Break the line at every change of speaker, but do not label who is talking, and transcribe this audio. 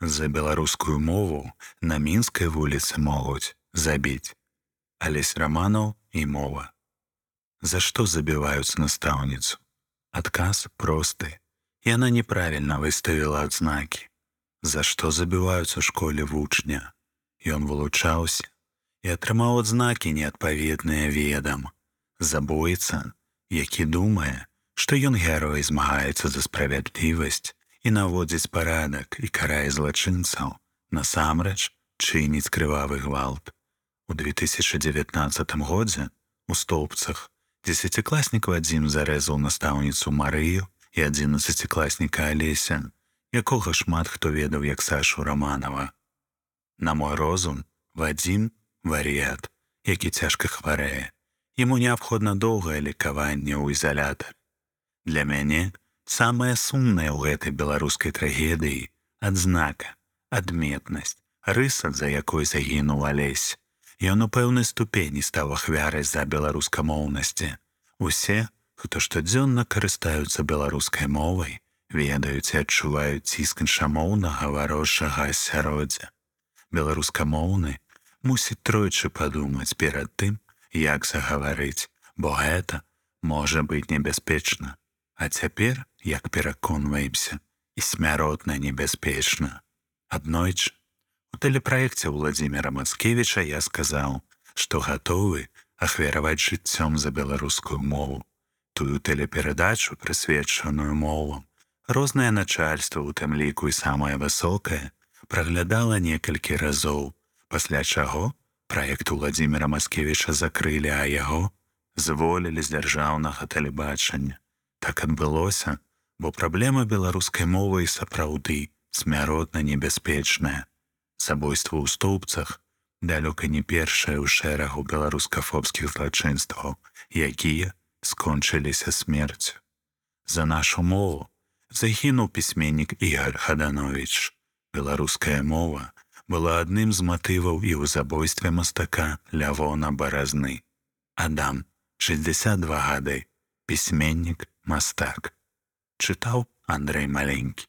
За беларускую мову на мінскай вуліцы могуць забіць. Алесь раманаў і мова. За што забіваюць настаўніцу? Адказ просты. Яна неправільна выставіла адзнакі. За што забіваюць у школе вучня? Ён вылучаўся і атрымаў адзнакі неадпаведныя ведам. Забойца, які думае, што ён герой змагаецца за справядлівасць і наводзіць парадак і карае злачынцаў, насамрэч чыніць крывавы гвалт. У 2019 годзе у столбцах дзесяцікласнік Вадзім зарэзаў настаўніцу Марыю і адзінаццацікласніка Алеся, якога шмат хто ведаў як Сашу Раманова. На мой розум Вадзім вар'ят, які цяжка хварэе. Яму неабходна доўгае лекаванне ў ізалятар. Для мяне самае сумнае ў гэтай беларускай трагедыі адзнака адметнасць рыса за якой загінуў алесь ён у пэўнай ступені стаў ахвярай за беларускамоўнасці усе хто штодзённа карыстаюцца беларускай мовай ведаюць і адчуваюць ціск іншамоўнага варожага асяроддзя. Беларускамоўны мусіць тройчы падумаць перад тым як загаварыць бо гэта можа быць небяспечна А цяпер, як пераконваемся, і смяротна небяспечна. Аднойчы у тэлепраекце Владзіміра Мацкевіча я сказаў, што гатовы ахвяраваць жыццём за беларускую мову. Тую тэлеперадачу, прысвечаную мовам, рознае начальства, у тым ліку і самае высокае, праглядала некалькі разоў, пасля чаго праект Владзіміра Маскевіча закрылі, а яго зволілі з дзяржаўнага тэлебачання так адбылося, бо праблема беларускай мовы сапраўды смяротна небяспечная. Забойства ў стоўбцах далёка не першае ў шэрагу беларускафобскіх злачынстваў, якія скончыліся смерцю. За нашу мову загінуў пісьменнік Ігар Хаданович. Беларуская мова была адным з матываў і ў забойстве мастака Лявона баразны. Адам 62 гады пісьменнік Masterk. Czytał Andrzej Maleńki.